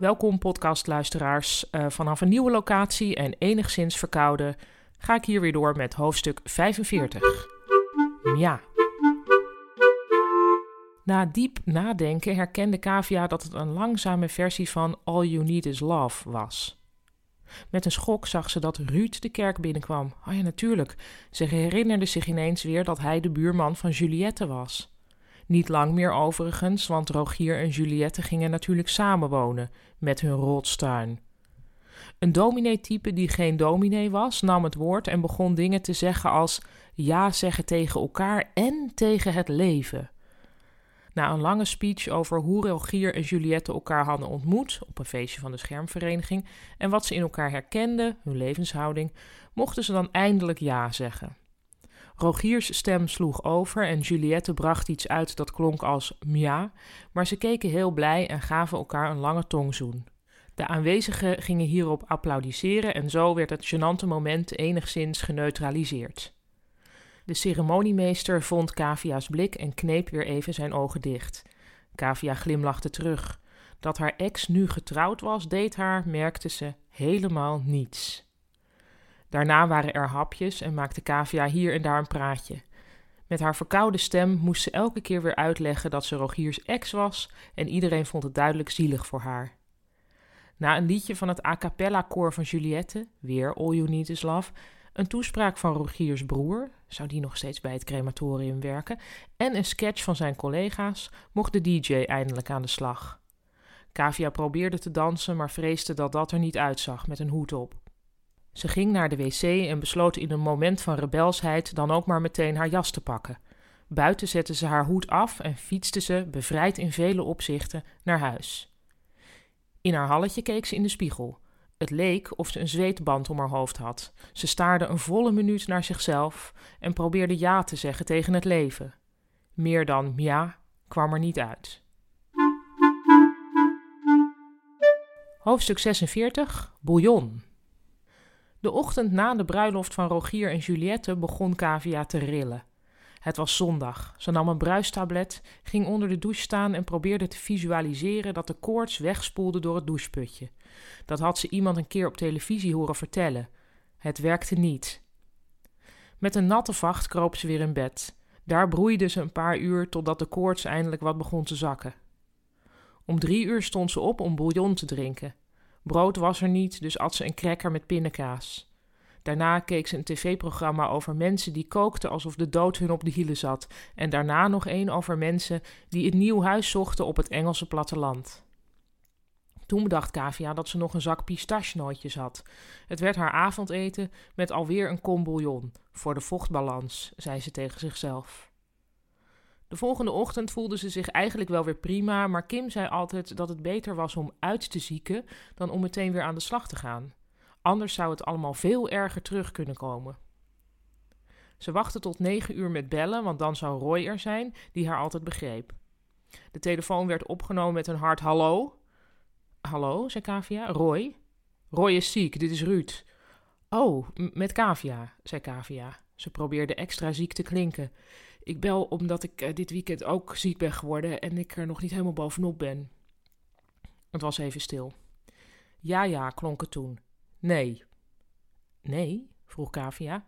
Welkom podcastluisteraars. Uh, vanaf een nieuwe locatie en enigszins verkouden ga ik hier weer door met hoofdstuk 45. Ja. Na diep nadenken herkende Kavia dat het een langzame versie van All You Need Is Love was. Met een schok zag ze dat Ruud de kerk binnenkwam. Oh ja, natuurlijk. Ze herinnerde zich ineens weer dat hij de buurman van Juliette was. Niet lang meer overigens, want Rogier en Juliette gingen natuurlijk samenwonen met hun rotstuin. Een dominee-type die geen dominee was, nam het woord en begon dingen te zeggen als ja zeggen tegen elkaar en tegen het leven. Na een lange speech over hoe Rogier en Juliette elkaar hadden ontmoet op een feestje van de schermvereniging en wat ze in elkaar herkenden, hun levenshouding, mochten ze dan eindelijk ja zeggen. Rogiers stem sloeg over en Juliette bracht iets uit dat klonk als mja, maar ze keken heel blij en gaven elkaar een lange tongzoen. De aanwezigen gingen hierop applaudisseren en zo werd het gênante moment enigszins geneutraliseerd. De ceremoniemeester vond Kavia's blik en kneep weer even zijn ogen dicht. Kavia glimlachte terug. Dat haar ex nu getrouwd was, deed haar, merkte ze, helemaal niets. Daarna waren er hapjes en maakte Kavia hier en daar een praatje. Met haar verkoude stem moest ze elke keer weer uitleggen dat ze Rogiers ex was en iedereen vond het duidelijk zielig voor haar. Na een liedje van het a cappella koor van Juliette, weer All You Need Is Love, een toespraak van Rogiers broer, zou die nog steeds bij het crematorium werken, en een sketch van zijn collega's, mocht de DJ eindelijk aan de slag. Kavia probeerde te dansen, maar vreesde dat dat er niet uitzag met een hoed op. Ze ging naar de wc en besloot in een moment van rebelsheid dan ook maar meteen haar jas te pakken. Buiten zette ze haar hoed af en fietste ze, bevrijd in vele opzichten, naar huis. In haar halletje keek ze in de spiegel. Het leek of ze een zweetband om haar hoofd had. Ze staarde een volle minuut naar zichzelf en probeerde ja te zeggen tegen het leven. Meer dan ja kwam er niet uit. Hoofdstuk 46 Bouillon de ochtend na de bruiloft van Rogier en Juliette begon Kavia te rillen. Het was zondag. Ze nam een bruistablet, ging onder de douche staan en probeerde te visualiseren dat de koorts wegspoelde door het doucheputje. Dat had ze iemand een keer op televisie horen vertellen. Het werkte niet. Met een natte vacht kroop ze weer in bed. Daar broeide ze een paar uur totdat de koorts eindelijk wat begon te zakken. Om drie uur stond ze op om bouillon te drinken. Brood was er niet, dus at ze een cracker met pindakaas. Daarna keek ze een tv-programma over mensen die kookten alsof de dood hun op de hielen zat. En daarna nog één over mensen die een nieuw huis zochten op het Engelse platteland. Toen bedacht Kavia dat ze nog een zak pistachenootjes had. Het werd haar avondeten met alweer een kom bouillon. Voor de vochtbalans, zei ze tegen zichzelf. De volgende ochtend voelde ze zich eigenlijk wel weer prima, maar Kim zei altijd dat het beter was om uit te zieken dan om meteen weer aan de slag te gaan. Anders zou het allemaal veel erger terug kunnen komen. Ze wachtte tot negen uur met bellen, want dan zou Roy er zijn, die haar altijd begreep. De telefoon werd opgenomen met een hard hallo. Hallo, zei Kavia. Roy? Roy is ziek, dit is Ruud. Oh, met Kavia, zei Kavia. Ze probeerde extra ziek te klinken. Ik bel omdat ik uh, dit weekend ook ziek ben geworden en ik er nog niet helemaal bovenop ben. Het was even stil. Ja, ja, klonk het toen. Nee. Nee? vroeg Kavia.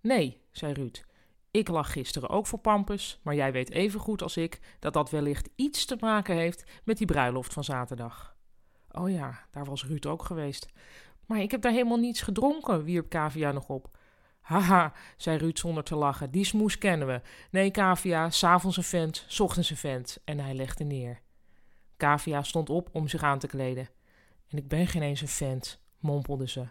Nee, zei Ruud. Ik lag gisteren ook voor Pampus, maar jij weet even goed als ik dat dat wellicht iets te maken heeft met die bruiloft van zaterdag. Oh ja, daar was Ruud ook geweest. Maar ik heb daar helemaal niets gedronken, wierp Kavia nog op. Haha, zei Ruud zonder te lachen, die smoes kennen we. Nee, Kavia, s'avonds een vent, s ochtends een vent. En hij legde neer. Kavia stond op om zich aan te kleden. En ik ben geen eens een vent, mompelde ze.